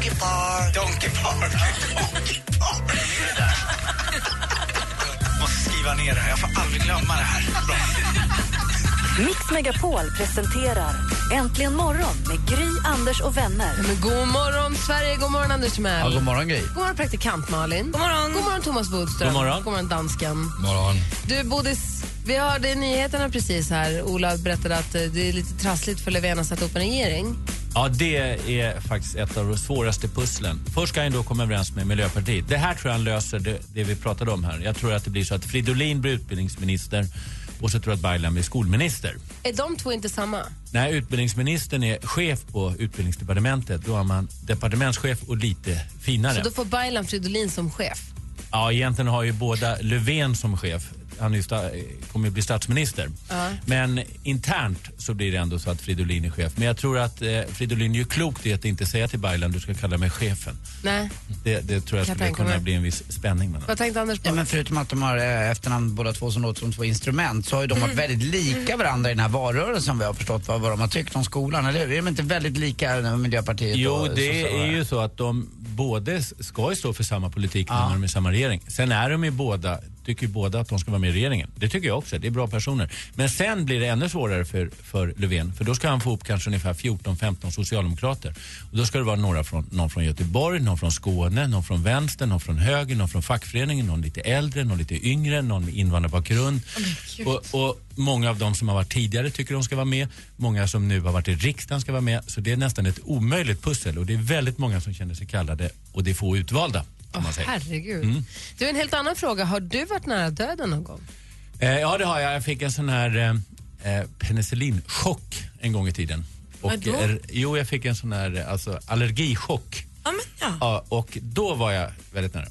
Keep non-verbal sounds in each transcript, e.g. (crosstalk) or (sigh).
Donkey Park. Donkey Park. Donkey Park. Måste skriva ner det här. Jag får aldrig glömma det här. Bra. Mix Megapol presenterar Äntligen morgon med Gry, Anders och vänner. Men god morgon, Sverige! God morgon, Anders Timell. Ja, god morgon, Gry. God morgon, praktikant Malin. God morgon, god morgon Thomas Bodström. God morgon. God morgon, dansken. morgon. Du, Bodis, vi hörde nyheterna precis här. Ola berättade att eh, det är lite trassligt för Löfven att sätta upp en regering. Ja, det är faktiskt ett av de svåraste pusslen. Först ska han då komma överens med Miljöpartiet. Det här tror jag han löser, det, det vi pratade om här. Jag tror att det blir så att Fridolin blir utbildningsminister och så tror jag att Baylan blir skolminister. Är de två inte samma? När utbildningsministern är chef på utbildningsdepartementet, då har man departementschef och lite finare. Så då får Baylan Fridolin som chef. Ja, egentligen har ju båda Löfven som chef. Han är sta- kommer ju bli statsminister. Men internt så blir det ändå så att Fridolin är chef. Men jag tror att eh, Fridolin gör klokt i att inte säga till Baylan du ska kalla mig chefen. Nej. Det, det tror jag Kan skulle kunna mig. bli en viss spänning mellan Vad tänkte Anders på? Ja, men förutom att de har eh, efternamn båda två som låter som två instrument så har ju de varit väldigt lika varandra i den här valrörelsen vad jag har förstått vad, vad de har tyckt om skolan. Eller hur? Är de inte väldigt lika Miljöpartiet Jo, och det sossarna? är ju så att de både ska ju stå för samma politik nu när de är i samma regering. Sen är de ju båda, tycker båda att de ska vara med i regeringen. Det tycker jag också, det är bra personer. Men sen blir det ännu svårare för, för Löfven, för då ska han få upp kanske ungefär 14-15 socialdemokrater. Och då ska det vara några från, någon från Göteborg, någon från Skåne, någon från vänster, någon från höger, någon från fackföreningen, någon lite äldre, någon lite yngre, någon med invandrarbakgrund. och, och många av de som har varit tidigare tycker de ska vara med. Många som nu har varit i riksdagen ska vara med. Så det är nästan ett omöjligt pussel och det är väldigt många som känner sig kallade och det är få utvalda. Man säga. Herregud. Mm. Du, en helt annan fråga. Har du varit nära döden någon gång? Eh, ja, det har jag. Jag fick en sån här eh, eh, penicillinchock en gång i tiden. Och, Vadå? eh, jo, jag fick en sån här eh, alltså, allergichock. Ja, men ja. Ja, och då var jag väldigt nära.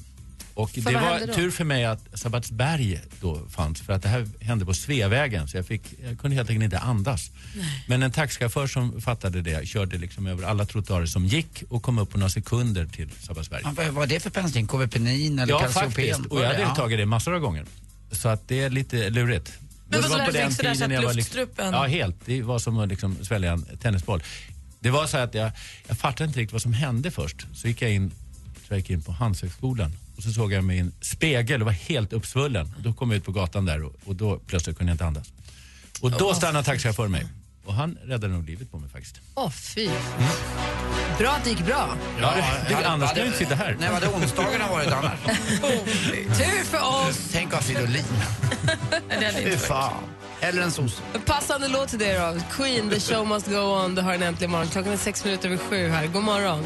Och det var tur för mig att Sabbatsberg då fanns för att det här hände på Sveavägen så jag, fick, jag kunde helt enkelt inte andas. Men en taxichaufför som fattade det körde liksom över alla trottoarer som gick och kom upp på några sekunder till Sabbatsberg. Ja, vad är det för penicillin? KVPenin eller Ja, faktiskt. Och jag hade Ja. tagit det massor av gånger. Så att det är lite lurigt. Men Det vad var så på där den fick sådär så tiden att jag var luftstrupen- Liksom, ja, helt. Det var som att liksom svälja en tennisboll. Det var så att jag, jag fattade inte riktigt vad som hände först. Så gick jag in, jag gick in på Handelshögskolan och så såg jag mig i en spegel och var helt uppsvullen. Och då kom jag ut på gatan där och, och då plötsligt kunde jag inte andas. Och då stannade taxichauffören mig. Och han räddade nog livet på mig faktiskt. Åh, fy. Bra att det gick bra. Ja, det, hade- annars skulle jag inte sitta här. Nej, vad hade onsdagarna varit annars? (laughs) Tur för oss. Tänk ha Fridolin. (laughs) Fy fan. Eller en. En passande låt till det då. Queen, The show must go on. Du har en äntligen morgon. Klockan är sex minuter över sju här. God morgon.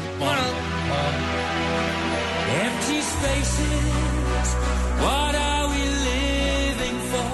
Empty spaces, what are we living for?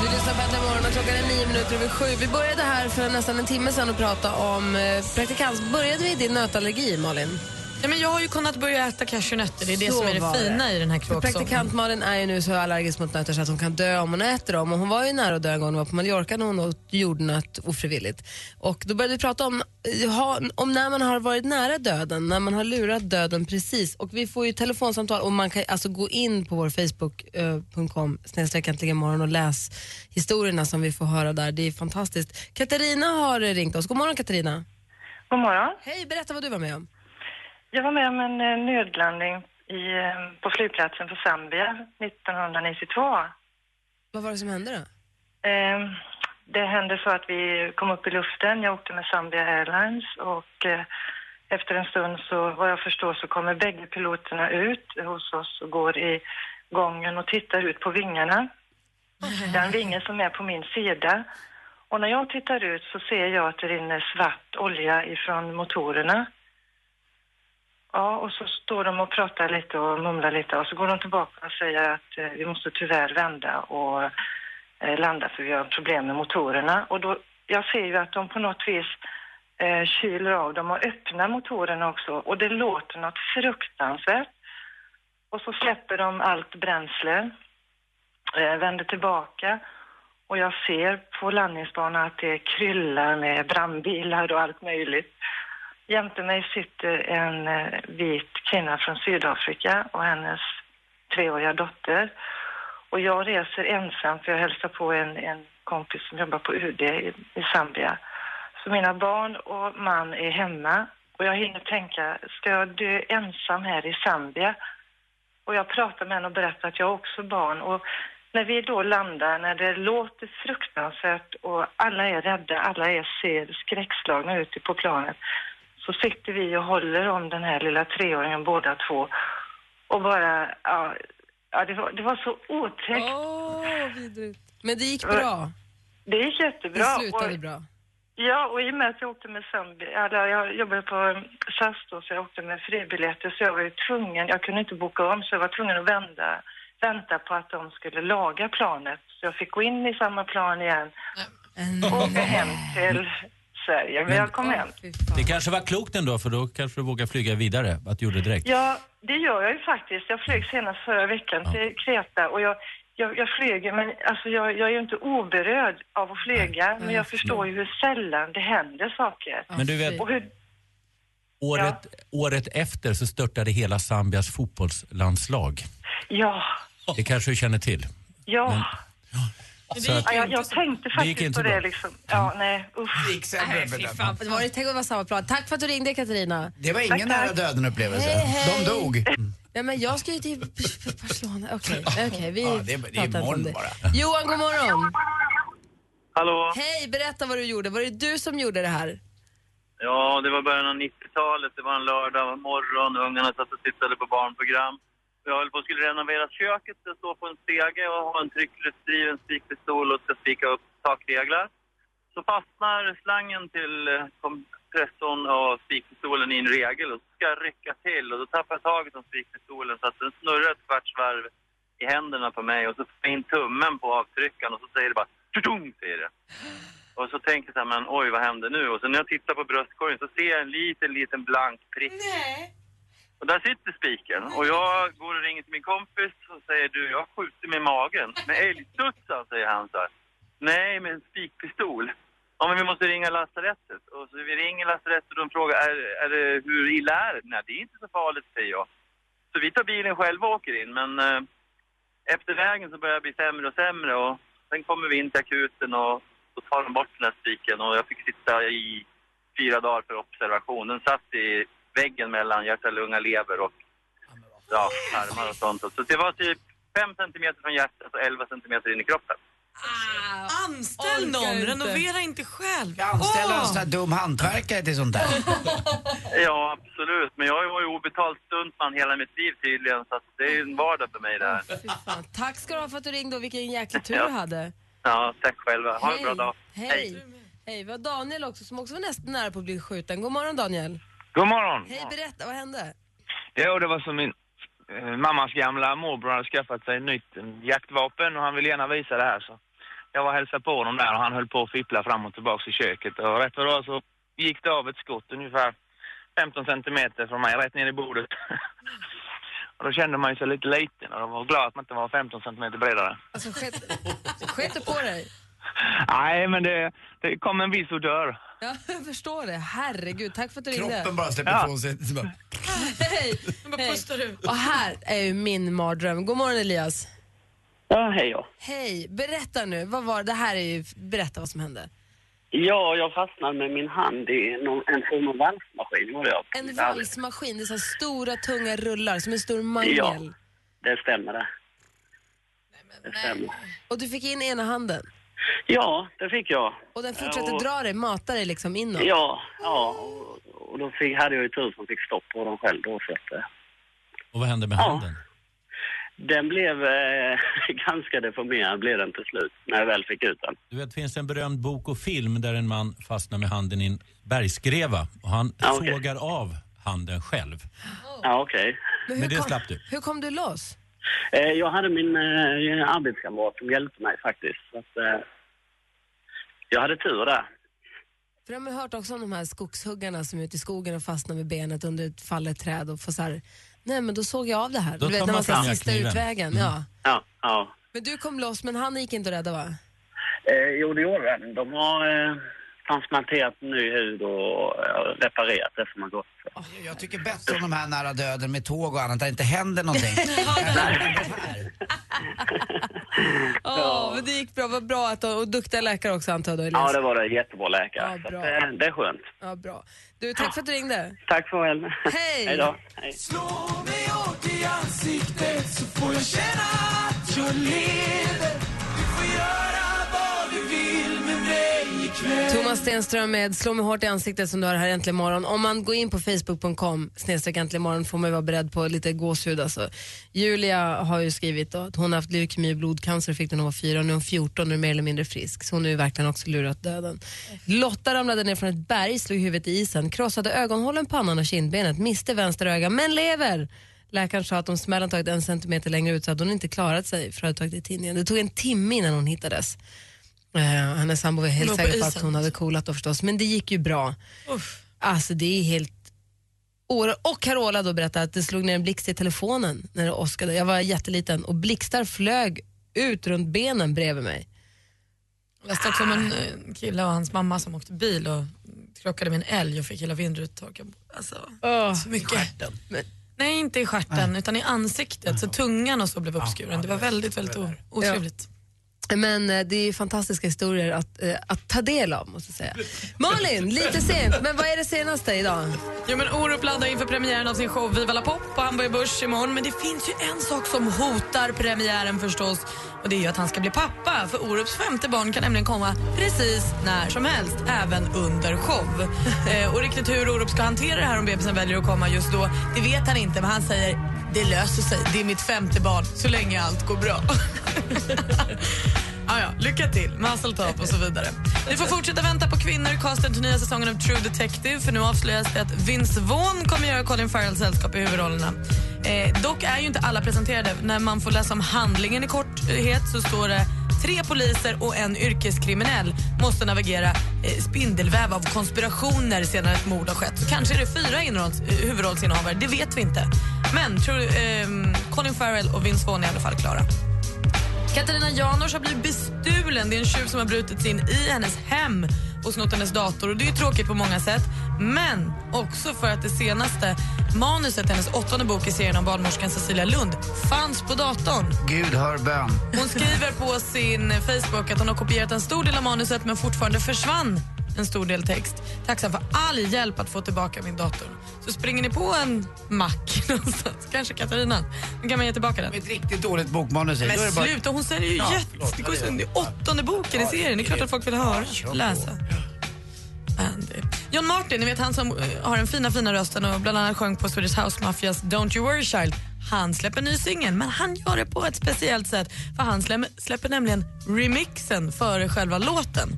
Du lyssnar på Äntligen morgon och klockan är nio minuter över sju. Vi började här för nästan en timme sedan att prata om eh, praktikant. Började vi i din nötallergi, Malin? Ja, men jag har ju kunnat börja äta cashewnötter. Det är det Så som är det det. fina i den här kråksången. praktikant Malin är ju nu så allergisk mot nötter så att hon kan dö om hon äter dem. Och hon var ju nära att dö en gång hon var på Mallorca när hon åt jordnöt ofrivilligt. Och då började vi prata om, eh, om när man har varit nära döden, när man har lurat döden precis. Och vi får ju telefonsamtal och man kan alltså gå in på vår facebook.com snedstreck äntligen morgon och läs historierna som vi får höra där. Det är fantastiskt. Katarina har ringt oss. God morgon Katarina. God morgon. Hej, berätta vad du var med om. Jag var med om en eh, nödlandning i, eh, på flygplatsen för Zambia 1992. Vad var det som hände då? Eh, det hände så att vi kom upp i luften. Jag åkte med Zambia Airlines och eh, efter en stund så, vad jag förstår, så kommer bägge piloterna ut hos oss och går i gången och tittar ut på vingarna. (laughs) Den vingen som är på min sida. Och när jag tittar ut så ser jag att det rinner svart olja ifrån motorerna. Ja, och så står de och pratar lite och mumlar lite och så går de tillbaka och säger att eh, vi måste tyvärr vända och eh, landa för vi har problem med motorerna. Och då, jag ser ju att de på något vis eh, kyler av dem och öppnar motorerna också och det låter något fruktansvärt. Och så släpper de allt bränsle, eh, vänder tillbaka och jag ser på landningsbanan att det kryllar med brandbilar och allt möjligt. Jämte mig sitter en eh, vit kvinna från Sydafrika och hennes treåriga dotter. Och jag reser ensam för jag hälsar på en, en kompis som jobbar på UD i, i Zambia. Så mina barn och man är hemma och jag hinner tänka, ska jag dö ensam här i Zambia? Och jag pratar med henne och berättar att jag har också barn. Och när vi då landar, när det låter fruktansvärt och alla är rädda, alla är ser skräckslagna ute på planet, så sitter vi och håller om den här lilla treåringen båda två och bara, ja, ja det, var, det var så otäckt. Åh, vidrigt. Men det gick bra. Det gick jättebra. Det slutade och, bra. Ja, och i och med att jag åkte med Zambia, eller jag jobbade på SAS då, så jag åkte med fribiljetter, så jag var ju tvungen, jag kunde inte boka om, så jag var tvungen att vända, vänta på att de skulle laga planet. Så jag fick gå in i samma plan igen och åka hem till Sverige. Men, jag kom hem. Det kanske var klokt ändå för då kanske du vågar flyga vidare, att du gjorde det direkt. Ja, det gör jag ju faktiskt. Jag flög senast förra veckan till Kreta och jag, jag, jag flyger, men alltså jag, jag är ju inte oberörd av att flyga, men jag förstår ju hur sällan det händer saker. Men du vet- Och hur, Året, året efter så störtade hela Zambias fotbollslandslag. ja, Det kanske du känner till. ja. Så att, ja jag, tänkte Det faktiskt inte på det bra. liksom. Ja, nej, usch. Det gick sämre för dem. Det var det, tänk att det var samma plan. Tack för att du ringde Katarina. Det var ingen nära döden upplevelse. Hej, hej. De dog. (laughs) Ja, men jag ska ju till (laughs) Barcelona. Okej, okej, vi Ja, det är- det är pratar inte om imorgon det. bara. (laughs) Johan, god morgon. Hallå? Hej, berätta vad du gjorde. Var det du som gjorde det här? Ja, det var början av 90-talet. Det var en lördag morgon. Ungarna satt och tittade på barnprogram. Jag höll på att skulle renovera köket. Jag står på en stege och har en tryckluftdriven spikpistol och ska spika upp takreglar. Så fastnar slangen till eh, kompressorn och spikpistolen i en regel och så ska jag rycka till och då tappar jag taget om spikpistolen så att den snurrar ett kvarts varv i händerna på mig och så får jag in tummen på avtryckaren och så säger det bara tudung, säger det. Och så tänker jag så här, men oj vad händer nu? Och så när jag tittar på bröstkorgen så ser jag en liten, liten blank prick. Och där sitter spiken. Och jag går och ringer till min kompis och säger du, jag skjuter skjutit mig i magen. Med älgstudsar, säger han så här. Nej, med en spikpistol. Ja, men vi måste ringa lasarettet. Och så vi ringer lasarettet och de frågar, är, är det, hur illa är det? Nej, det är inte så farligt, säger jag. Så vi tar bilen själva och åker in, men eh, efter vägen så börjar det bli sämre och sämre. Och sen kommer vi in till akuten och då tar de bort den här spiken och jag fick sitta i fyra dagar för observation. Den satt i väggen mellan hjärta, lunga, lever och ja, tarmar och sånt. Så det var typ 5 centimeter från hjärtat och 11 centimeter in i kroppen. Anställ Orkar någon, inte. renovera inte själv. Anställa en Åh! sån här dum hantverkare till sånt där. (laughs) Ja, absolut. Men jag var ju obetald stuntman hela mitt liv tydligen, så att det är ju en vardag för mig där. Fy fan. Tack ska du ha för att du ringde och vilken jäkla tur Ja. du hade. Ja, tack själva. Ha en bra dag. Hej. Hej. Vi har Daniel också som också var nästan nära på att bli skjuten. God morgon Daniel. God morgon. Hej, berätta, vad hände? Jo, det var som min eh, mammas gamla morbror hade skaffat sig ett nytt eh, jaktvapen och han ville gärna visa det här så jag var och hälsade på honom där och han höll på att fippla fram och tillbaka i köket och rätt vad det var så gick det av ett skott ungefär 15 centimeter från mig, rätt ner i bordet. (laughs) och då kände man ju sig lite liten och jag var glad att man inte var 15 centimeter bredare. Alltså, sket du på dig? (laughs) Nej, men det, det kom en viss odör. Ja, (laughs) jag förstår det. Herregud, tack för att du ringde. Kroppen bara släpper Ja. ifrån sig. Så bara, Hej. (laughs) Hej. Och här är ju min mardröm. God morgon Elias. Ja, hej ja. Hej, berätta nu. Vad var det här är ju, berätta vad som hände. Ja, jag fastnade med min hand i någon, en form av valsmaskin. Var jag. En valsmaskin, det är så här stora tunga rullar som en stor mangel. Ja, det stämmer det. Det stämmer. Och du fick in ena handen. Ja, det fick jag. Och den fortsatte och, dra dig, mata dig liksom inåt. Ja, ja. Och, och då fick, hade jag ju tur som fick stopp på dem själv då. Så att, eh, Och vad hände med Ja. handen? den blev eh, (laughs) ganska deformerad blev den till slut när jag väl fick ut den. Du vet, det finns en berömd bok och film där en man fastnar med handen i en bergskreva och han Ja, okej. sågar av handen själv. Ja, okej. Men, Men hur det kom, slapp du. Hur kom du loss? Eh, jag hade min eh, arbetskamrat som hjälpte mig faktiskt. Så att, eh, jag hade tur där. För de har hört också om de här skogshuggarna som är ute i skogen och fastnar med benet under ett fallet träd och får så här, nej men då såg jag av det här. Då du vet när man fram sista kniven. utvägen. Mm. Ja. Ja, ja. Men du kom loss, men han gick inte att rädda va? Eh, jo, det gjorde den. De har eh, transplanterat ny hud och reparerat det som har gått. Jag tycker bäst om de här nära döden med tåg och annat där (laughs) det inte händer någonting. Ja, men det gick bra. Vad bra att och duktiga läkare också antar jag? Ja, det var det. Jättebra läkare. Ja, bra. eh, det är skönt. Ja, bra. Du, tack för att du ringde. Tack för väl. Hej! Hej då. Hej. mig hårt i ansiktet så får jag känna att jag lever. Thomas Stenström med Slå mig hårt i ansiktet som du har här äntligen morgon. Om man går in på facebook.com snedstreck äntligen morgon får man ju vara beredd på lite gåshud alltså. Julia har ju skrivit då att hon har haft leukemi och blodcancer och fick den när hon var fyra och nu är hon 14 och är mer eller mindre frisk. Så hon har ju verkligen också lurat döden. Lotta ramlade ner från ett berg, slog huvudet i isen, krossade ögonhålen, pannan och kindbenet, miste vänster öga men lever. Läkaren sa att om smällen tagit en centimeter längre ut så hade hon inte klarat sig för att ha tagit det i tidningen. Det tog en timme innan hon hittades. Uh, hennes sambo var helt säker på att hon hade coolat då förstås, men det gick ju bra. Alltså det är helt. Och Carola då berättade att det slog ner en blixt i telefonen när det åskade. Jag var jätteliten och blixtar flög ut runt benen bredvid mig. Jag läste också om en eh, kille och hans mamma som åkte bil och krockade med en älg och fick hela vindrutan torkad. Alltså, så mycket. Nej, inte i stjärten utan i ansiktet. Så tungan och så blev uppskuren. Det var väldigt, väldigt otrevligt. Men eh, det är fantastiska historier att, eh, att ta del av måste jag säga. Malin, lite sent, men vad är det senaste idag? Jo, men Orup laddar inför premiären av sin show Viva la Pop på Hamburger Börs imorgon. Men det finns ju en sak som hotar premiären förstås. Och det är ju att han ska bli pappa. För Orups femte barn kan nämligen komma precis när som helst, även under show. (laughs) eh, och riktigt hur Orup ska hantera det här om bebisen väljer att komma just då, det vet han inte. Men han säger, det löser sig. Det är mitt femte barn, så länge allt går bra. (laughs) Ah, ja, lycka till, muscle top och så vidare. Ni får fortsätta vänta på kvinnor i casten till nya säsongen av True Detective för nu avslöjas det att Vince Vaughn kommer göra Colin Farrells sällskap i huvudrollerna. Eh, dock är ju inte alla presenterade. När man får läsa om handlingen i korthet så står det tre poliser och en yrkeskriminell måste navigera eh, spindelväv av konspirationer sedan ett mord har skett. Så kanske är det fyra inrolls, huvudrollsinnehavare, det vet vi inte. Men tror, eh, Colin Farrell och Vince Vaughn är i alla fall klara. Katarina Janouch har blivit bestulen. Det är en tjuv som har brutit sig in i hennes hem och snott hennes dator. Och Det är ju tråkigt på många sätt, men också för att det senaste manuset hennes åttonde bok i serien om barnmorskan Cecilia Lund fanns på datorn. Gud hör bön. Hon skriver på sin Facebook att hon har kopierat en stor del av manuset men fortfarande försvann en stor del text. Tacksam för all hjälp att få tillbaka min dator. Så springer ni på en mack (laughs) någonstans, kanske Katarina, då kan man ge tillbaka den. Ett riktigt dåligt bokmanus. Men bara- sluta, hon säger ju Ja, jätte... Det är åttonde boken i serien. Det är klart att folk vill höra, läsa. John Martin, ni vet han som eh, har den fina fina rösten och bland annat sjöng på Swedish House Mafias Don't You Worry Child. Han släpper en ny singel, men han gör det på ett speciellt sätt. För Han släpper, släpper nämligen remixen före själva låten.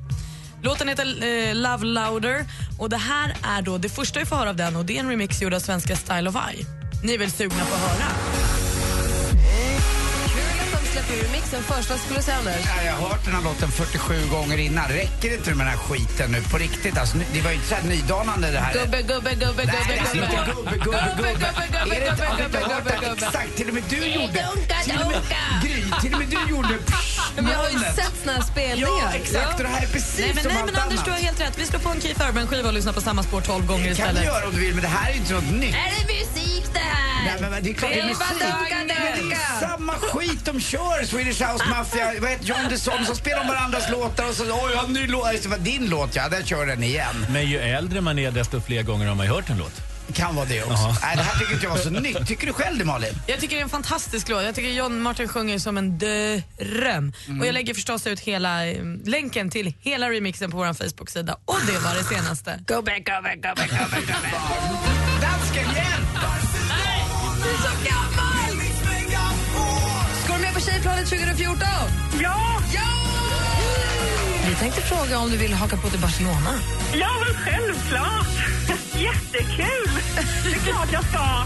Låten heter eh, Love Louder och det här är då det första vi får höra av den och det är en remix gjord av svenska Style of I. Ni är väl sugna på att höra? Remixen först. Vad skulle du säga Anders? Ja, jag har hört den här låten 47 gånger innan. Räcker det inte med den här skiten nu? På riktigt alltså. Det var ju inte så här nydanande det här. Gubbe, gubbe, gubbe, Nej, gubbe, är inte gubbe. gubbe, gubbe, gubbe. gubbe, Är det inte- har du inte gubbe, hört gubbe, det? gubbe. Exakt, till och med du gjorde. Till och med. Gry, till och med du gjorde (laughs) Men jag har ju sett såna här spelningar. Ja, exakt. Och det här är precis Nej men, som nej, allt men Anders, du har helt rätt. Vi slår på en Keith Urban-skiva och lyssnar på samma spår 12 gånger Det kan istället. du göra om du vill, men det här är ju inte något nytt. Är det musik det här? Nej, men det är klart det är musik. dunka, Men det är samma skit de kör. Swedish House Mafia, vad heter John Desson, så spelar de varandras låtar och så oj, jag har en ny låt. Det var din låt ja, där kör den igen. Men ju äldre man är desto fler gånger har man ju hört en låt. Kan vara det också. Jaha. Nej, det här tycker inte jag var så nytt. Tycker du själv det Malin? Jag tycker det är en fantastisk låt. Jag tycker John Martin sjunger som en dröm. Och jag lägger förstås ut hela eh, länken till hela remixen på vår Facebook-sida. Och det var det senaste. Gubbe, gubbe, gubbe, gubbe, gubbe. Dansken igen! På Tjejplanet 2014? Ja! Ja! Vi tänkte fråga om du vill haka på till Barcelona. Ja, men självklart! (laughs) Jättekul! Det är klart jag ska.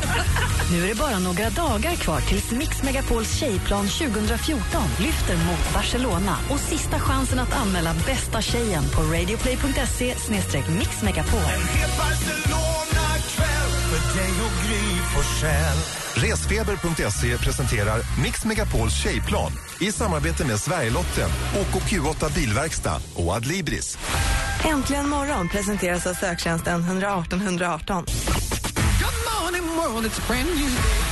(laughs) Nu är det bara några dagar kvar tills Mix Megapols tjejplan 2014 lyfter mot Barcelona och sista chansen att anmäla bästa tjejen på radioplay.se mixmegapol. Resfeber.se presenterar Mix Megapols tjejplan i samarbete med Sverigelotten, OKQ8 Bilverkstad och Adlibris. Äntligen morgon presenteras av söktjänsten 118 118.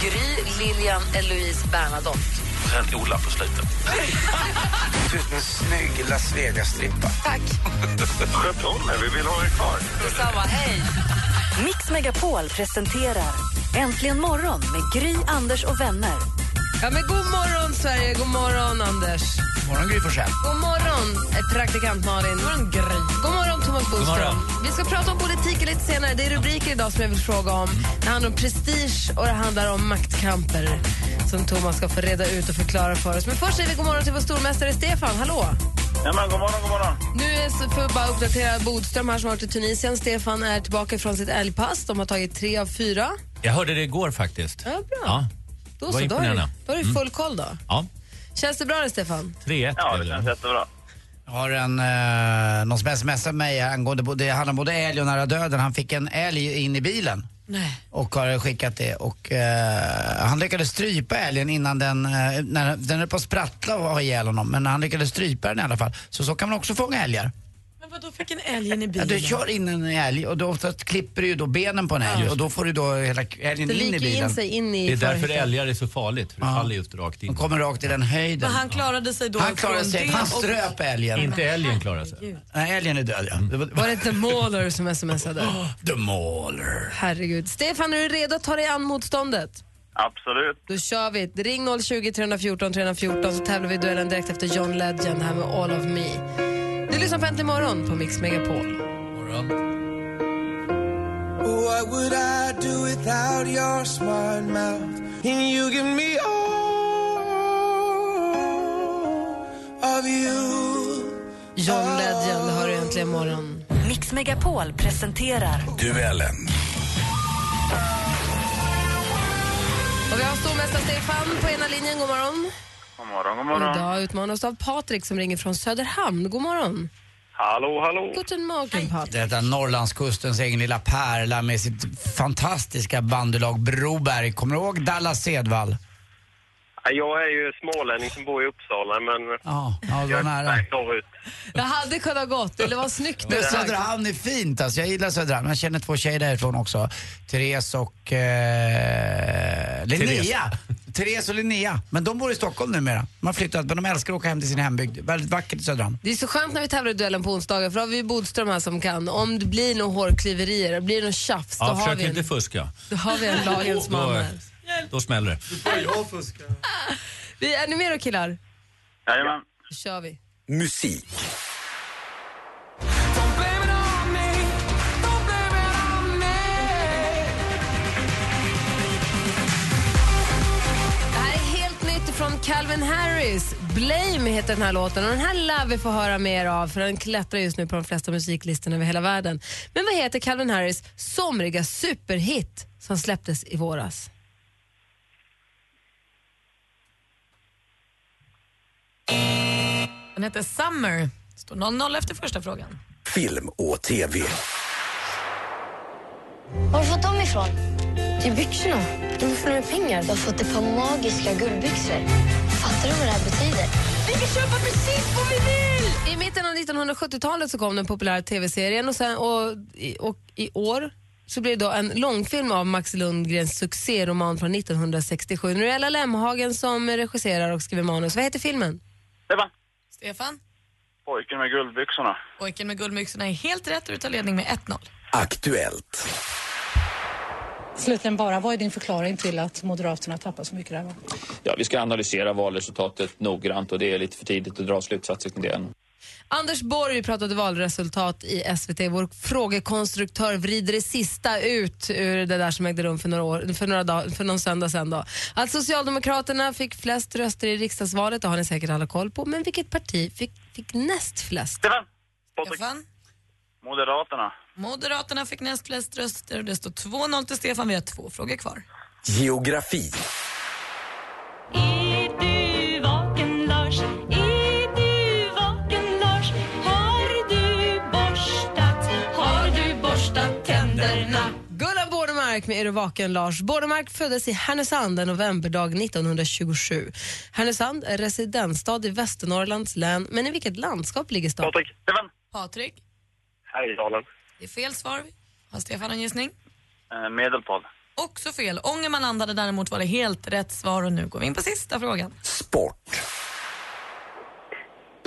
Gry, Lilian, Eloise, Bernadotte. Sen Ola på slutet. Du är en snygg Las Vegas-strippa. Tack. Sköt om er, vi vill ha er kvar. Detsamma, hej. Mix Megapol presenterar Äntligen morgon med Gry, Anders och vänner. Ja, men god morgon, Sverige. God morgon, Anders. God morgon, Gry Forssell. God morgon, eh, praktikant Malin. God morgon, Gry. God morgon, Thomas Bodström. morgon. Vi ska prata om politik lite senare. Det är rubriker idag som jag vill fråga om. Det handlar om prestige och det handlar om maktkamper som Thomas ska få reda ut och förklara för oss. Men först säger vi god morgon till vår stormästare Stefan. Hallå! Ja, men god morgon, god morgon. Nu är så för att bara uppdatera Bodström här som har varit i Tunisien. Stefan är tillbaka från sitt älgpass. De har tagit tre av fyra. Jag hörde det igår faktiskt. Ja, bra. Ja, Då det så, var då har du, då har du full koll då. Ja, Känns det bra det, Stefan? 3-1 Ja, det känns jättebra. Jag har en, eh, någon som smsar mig angående det handlar om både älg och nära döden. Han fick en älg in i bilen. Nej. och har skickat det. Och, eh, han lyckades strypa älgen innan den, eh, när, den är på att sprattla och ha ihjäl honom. Men han lyckades strypa den i alla fall. Så så kan man också fånga älgar. Men vadå, fick en älg in i Ja, bilen? du kör in en älg och då oftast klipper du ju då benen på en älg och då får du då hela älgen Det in i bilen. in sig in i Det är därför förhytten. älgar är så farligt, för det faller just rakt in. De kommer rakt i den höjden. Men han klarade sig då Han klarade från sig, det han och- ströp älgen. Inte älgen klarar sig. Nej, älgen är död ja. Det var, Var det The Mauler som smsade? (gasps) The Mauler. Herregud. Stefan, är du redo att ta dig an motståndet? Absolut. Då kör vi. Ring 020 314 314 så tävlar vi i duellen direkt efter John Legend här med All of Me. Du lyssnar på Äntligen morgon på Mix Megapol. What would I do without your smart mouth? And you give me all of you. John Legend du äntligen morgon. Mix Megapol presenterar Duellen. Och vi har stormästare Stefan på ena linjen. God morgon. God morgon, god morgon. Idag utmanas av Patrik som ringer från Söderhamn. God morgon. Hallå, hallå. Guten Morgen, Patrik. Detta är Norrlandskustens egen lilla pärla med sitt fantastiska bandylag Broberg. Kommer du ihåg Dallas Sedvall? Jag är ju smålänning som bor i Uppsala, men Ja, ja det var jag är nära. norrut. Det hade kunnat gått. Eller vad snyggt Men. Söderhamn är fint alltså. Jag gillar Söderhamn. Jag känner två tjejer därifrån också. Therese och eh, Linnea. Therese och Linnea. Men de bor i Stockholm numera. De har flyttat men de älskar att åka hem till sin hembygd. Väldigt vackert i Söderhamn. Det är så skönt när vi tävlar i duellen på onsdagar för då har vi Bodström här som kan. Om det blir några hårklyverier, det blir något tjafs, då, Ja, har försök vi en, inte fuska. då har vi en lagens man Då, här. då smäller det. (laughs) Vi, är ni med då killar? Jajamän. Då kör vi. Musik. Calvin Harris. Blame heter den här låten och den här lär vi få höra mer av för den klättrar just nu på de flesta musiklistorna över hela världen. Men vad heter Calvin Harris somriga superhit som släpptes i våras? Den heter Summer. Står 0-0 efter första frågan. Film och TV. Var har du fått dem ifrån? Det är byxorna. De är fulla med pengar. Jag har fått ett par magiska guldbyxor. Fattar du vad det här betyder? Vi kan köpa precis vad vi vill! I mitten av 1970-talet så kom den populära tv-serien och, sen, och, i- och i år så blir det då en långfilm av Max Lundgrens succéroman från 1967. Nu är det Ella Lemhagen som regisserar och skriver manus. Vad heter filmen? Stefan. Stefan? Pojken med guldbyxorna. Pojken med guldbyxorna är helt rätt och du tar ledning med 1-0. Aktuellt. Slutligen bara, vad är din förklaring till att Moderaterna tappar så mycket där? Ja, vi ska analysera valresultatet noggrant och det är lite för tidigt att dra slutsatser kring det än. Anders Borg pratade valresultat i SVT. Vår frågekonstruktör vrider det sista ut ur det där som ägde rum för några år, för några dagar, för någon söndag sen då. Att Socialdemokraterna fick flest röster i riksdagsvalet, det har ni säkert alla koll på. Men vilket parti fick, fick näst flest? Stefan. Stefan? Moderaterna. Moderaterna fick näst flest röster och det står 2-0 till Stefan. Vi har två frågor kvar. Geografi. Är du vaken Lars? Är du vaken Lars? Har du borstat? Har du borstat tänderna? Gullan Bornemark med Är du vaken Lars? Bornemark föddes i Härnösand en novemberdag 1927. Härnösand är residensstad i Västernorrlands län, men i vilket landskap ligger staden? Patrik. Patrik, Härjedalen. det är fel svar. Har Stefan en gissning? Eh, Medelpad. Också fel. Ångermanland däremot var det helt rätt svar och nu går vi in på sista frågan.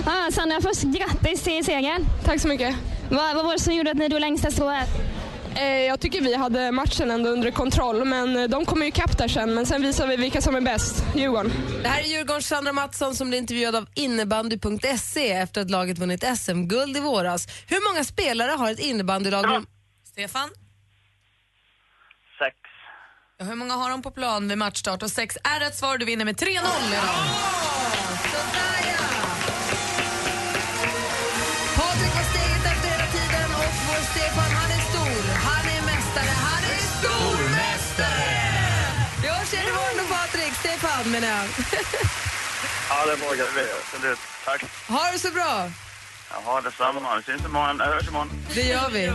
Ah, Sandra, först grattis till segern. Tack så mycket. Vad, vad var det som gjorde att ni drog längsta strået? Eh, Jag tycker vi hade matchen ändå under kontroll, men eh, de kommer ju ikapp där sen. Men sen visar vi vilka som är bäst. Djurgården. Det här är Djurgårdens Sandra Mattsson som blir intervjuad av innebandy.se efter att laget vunnit SM-guld i våras. Hur många spelare har ett innebandylag? med- Stefan? Sex. Ja, hur många har de på plan vid matchstart? Och sex är rätt svar. Du vinner med 3-0 idag. Patrik Stefan menar jag. Ja, det vågar vi. Absolut. Tack. Ha det så bra! Jaha, detsamma. Vi syns imorgon. Jag hörs imorgon. Det gör vi.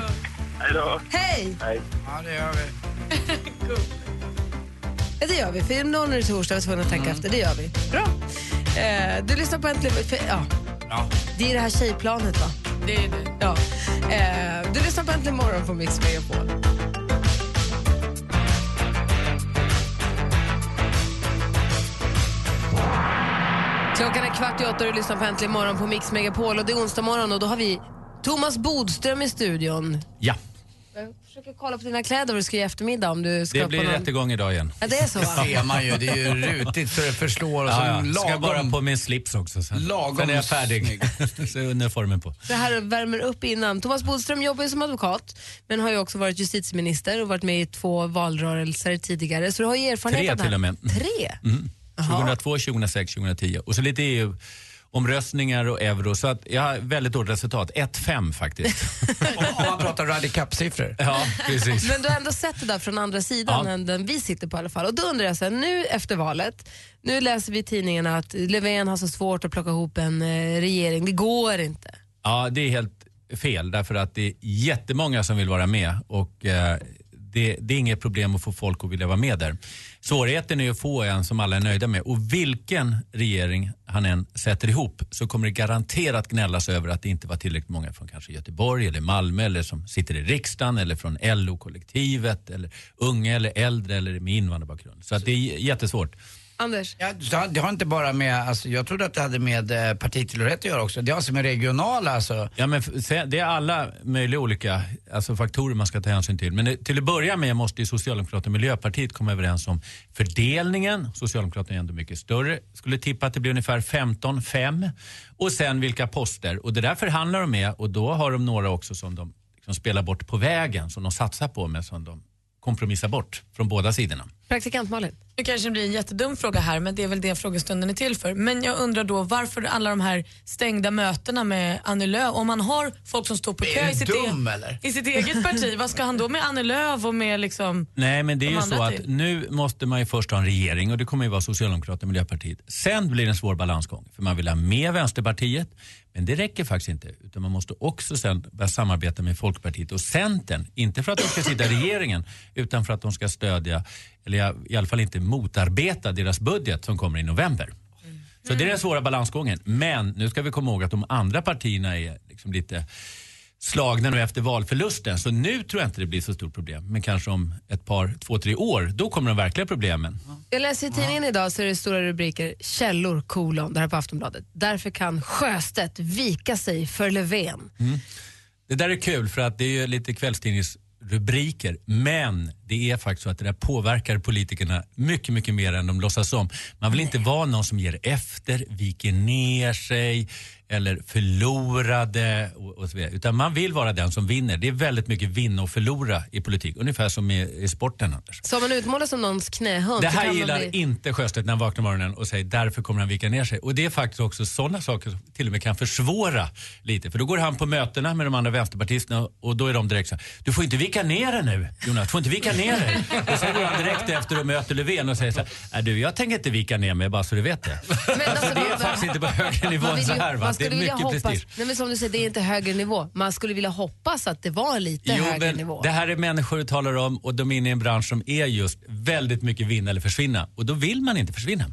Hej då. Hej! Hej. Ja, det gör vi. Ja, det gör vi. För imorgon är det torsdag, jag var tvungen att tänka efter. Det gör vi. Bra. Eh, du lyssnar på Äntligen... För, ja. Ja. Det är det här tjejplanet, va? Det är det. Ja. Eh, du lyssnar på Äntligen morgon på Mix Megapol. Klockan är kvart i åtta och du lyssnar på Äntligen morgon på Mix Megapol. Och det är onsdag morgon och då har vi Thomas Bodström i studion. Ja, Jag försöker kolla på dina kläder vad du ska göra i eftermiddag. Om du ska det på blir någon... rättegång idag igen. Ja, det är så va? (laughs) Det ser man ju. Det är ju rutigt så det förslår. Och så Ja, ja. Ska lagom. bara på min slips också. Sen, Lagom sen är jag färdig. (laughs) så är uniformen på. Det här värmer upp innan. Thomas Bodström jobbar ju som advokat men har ju också varit justitieminister och varit med i två valrörelser tidigare. Så du har ju erfarenhet Tre till och med. Tre? Mm. Jaha. 2002, 2006, 2010. Och så lite EU-omröstningar och euro. Så att jag har väldigt dåligt resultat. 1-5 faktiskt. (laughs) Om man pratar Ryder Cup-siffror. ja, precis. Men du har ändå sett det där från andra sidan Ja. än den vi sitter på i alla fall. Och då undrar jag så här, nu efter valet, nu läser vi i tidningarna att Löfven har så svårt att plocka ihop en eh, regering. Det går inte. Ja, det är helt fel därför att det är jättemånga som vill vara med och eh, det, det är inget problem att få folk att vilja vara med där. Svårigheten är att få en som alla är nöjda med och vilken regering han än sätter ihop så kommer det garanterat gnällas över att det inte var tillräckligt många från kanske Göteborg eller Malmö eller som sitter i riksdagen eller från LO-kollektivet eller unga eller äldre eller med invandrarbakgrund. Så att det är jättesvårt. Anders? Ja, det har- det har inte bara med, alltså, jag trodde att det hade med eh, partitillhörighet att göra också. Det har alltså med regionala alltså. Ja, men det är alla möjliga olika alltså, faktorer man ska ta hänsyn till. Men det, till att börja med måste ju Socialdemokraterna och Miljöpartiet komma överens om fördelningen. Socialdemokraterna är ändå mycket större. Skulle tippa att det blir ungefär 15-5. Och sen vilka poster. Och det där förhandlar de med och då har de några också som de liksom spelar bort på vägen, som de satsar på men som de kompromissar bort från båda sidorna. Praktikant Malin? Nu kanske det blir en jättedum fråga här, men det är väl det frågestunden är till för. Men jag undrar då varför alla de här stängda mötena med Annie Lööf, om man har folk som står på kö i sitt, dum, e- eller? i sitt eget parti, (laughs) vad ska han då med Annie Lööf och med liksom... Nej, men det är De ju så att till. nu måste man ju först ha en regering och det kommer ju vara Socialdemokraterna och Miljöpartiet. Sen blir det en svår balansgång för man vill ha med Vänsterpartiet. Men det räcker faktiskt inte utan man måste också sen börja samarbeta med Folkpartiet och Centern. Inte för att de ska sitta i regeringen utan för att de ska stödja, eller i alla fall inte motarbeta deras budget som kommer i november. Så det är den svåra balansgången. Men nu ska vi komma ihåg att de andra partierna är liksom lite slagna nu efter valförlusten. Så nu tror jag inte det blir så stort problem. Men kanske om ett par, två, tre år, då kommer de verkliga problemen. Jag läser i tidningen idag så är det stora rubriker källor kolon, det här på Aftonbladet. Därför kan Sjöstedt vika sig för Löfven. Mm. Det där är kul för att det är ju lite kvällstidningsrubriker. Men det är faktiskt så att det där påverkar politikerna mycket, mycket mer än de låtsas om. Man vill inte vara någon som ger efter, viker ner sig, eller förlorade och, och så vidare. Utan man vill vara den som vinner. Det är väldigt mycket vinna och förlora i politik. Ungefär som i, i sporten Anders. Så om man utmålas som någons knähund Det här gillar bli... inte Sjöstedt när han vaknar morgonen och säger därför kommer han vika ner sig. Och det är faktiskt också sådana saker som till och med kan försvåra lite. För då går han på mötena med de andra vänsterpartisterna och då är de direkt så här, du får inte vika ner dig nu Jonas, du får inte vika ner dig. och sen går han direkt efter och möter Löfven och säger så här, "Nej, du jag tänker inte vika ner mig bara så du vet det. så det är faktiskt inte på högre nivå än så här. Va? Skulle vilja hoppas, prestige. nej men som du säger, det är inte högre nivå. Man skulle vilja hoppas att det var lite Jo, högre men nivå. det här är människor du talar om och de är inne i en bransch som är just väldigt mycket vinna eller försvinna. Och då vill man inte försvinna.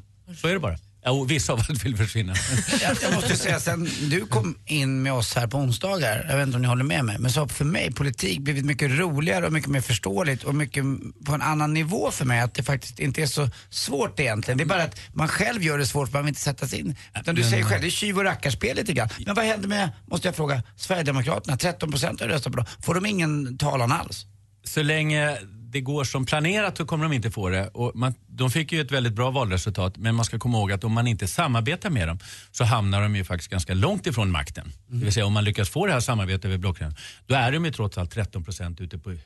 Så är det bara. Ja, och vissa av oss vill försvinna. (laughs) Jag, jag måste säga, sen du kom in med oss här på onsdagar, jag vet inte om ni håller med mig, men så har för mig politik blivit mycket roligare och mycket mer förståeligt och mycket på en annan nivå för mig. Att det faktiskt inte är så svårt egentligen. Det är bara att man själv gör det svårt för man vill inte sätta sig in. Utan du Men- säger själv, det är tjuv och rackarspel lite grann. Men vad händer med, måste jag fråga, Sverigedemokraterna? 13 procent har röstat på dem. Får de ingen talan alls? så länge det går som planerat så kommer de inte få det. Och man, de fick ju ett väldigt bra valresultat men man ska komma ihåg att om man inte samarbetar med dem så hamnar de ju faktiskt ganska långt ifrån makten. Det vill säga om man lyckas få det här samarbetet över blockgränsen då är de ju trots allt 13 procent ute på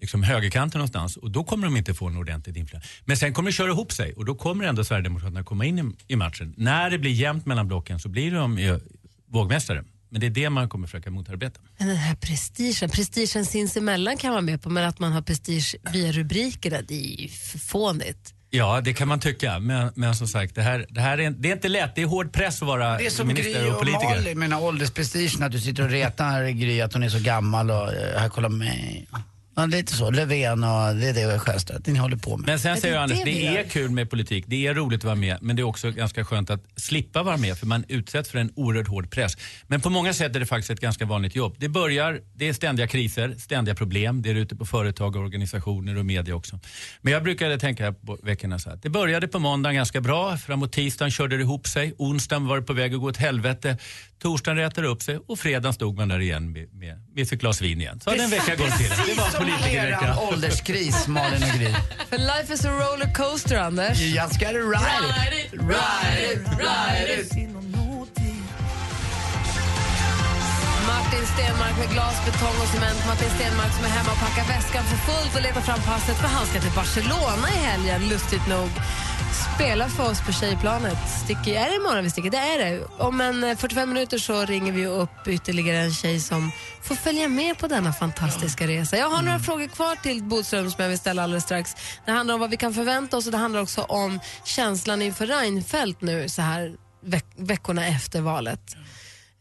liksom högerkanten någonstans och då kommer de inte få en ordentligt inflytande. Men sen kommer det köra ihop sig och då kommer ändå Sverigedemokraterna komma in i, i matchen. När det blir jämnt mellan blocken så blir de ju vågmästare. Men det är det man kommer försöka motarbeta. Men den här prestigen, prestigen sinsemellan kan man med på, men att man har prestige via rubrikerna, det är ju fånigt. Ja, det kan man tycka. Men, men som sagt, det, här, det, här är, det är inte lätt. Det är hård press att vara Det är som Gry minister och och politiker. Malin med åldersprestigen, att du sitter och retar Gry att hon är så gammal och eh, här kolla mig. Ja, lite så. Löfven och det är det Sjöstedt, ni håller på med. Men sen säger det Anders, det det är kul med politik, det är roligt att vara med, men det är också ganska skönt att slippa vara med för man utsätts för en oerhört hård press. Men på många sätt är det faktiskt ett ganska vanligt jobb. Det börjar, det är ständiga kriser, ständiga problem, det är ute på företag, och organisationer och media också. Men jag brukade tänka på veckorna så här, det började på måndagen ganska bra, framåt tisdagen körde det ihop sig, onsdagen var det på väg att gå åt helvete, torsdagen rätade upp sig och fredagen stod man där igen med, med, med ett glas vin igen. Så hade en vecka gått till. Det var politikervecka. Eran ålderskris, Malin och Gry. För life is a roller coaster, Anders. You just gotta ride it. ride it, ride it. Martin Stenmark med glas, betong och cement. Martin Stenmark som är hemma och packar väskan för fullt och letar fram passet för han ska till Barcelona i helgen, lustigt nog. Spela för oss på tjejplanet. Sticker, är det imorgon vi sticker? Det är det. Om en eh, 45 minuter så ringer vi upp ytterligare en tjej som får följa med på denna fantastiska resa. Jag har några frågor kvar till Bodström som jag vill ställa alldeles strax. Det handlar om vad vi kan förvänta oss och det handlar också om känslan inför Reinfeldt nu så här veck- veckorna efter valet.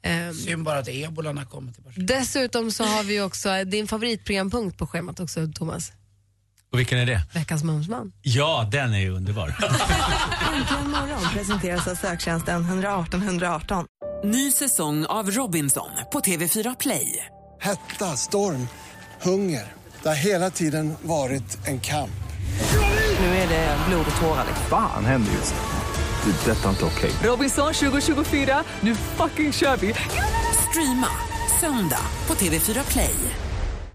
Ehm, Synd bara att ebolan har kommit till Barcelona. Dessutom så har vi också din favoritprogrampunkt på schemat också, Thomas. Och vilken är det? Veckans Mumsman. Ja, den är ju underbar. (laughs) Äntligen morgon presenteras av söktjänsten 118 118. Ny säsong av Robinson på TV4 Play. Hetta, storm, hunger. Det har hela tiden varit en kamp. Nu är det blod och tårar. Fan händer just nu. Det. är Detta inte okej. Robinson 2024, nu fucking kör vi! Streama söndag på TV4 Play.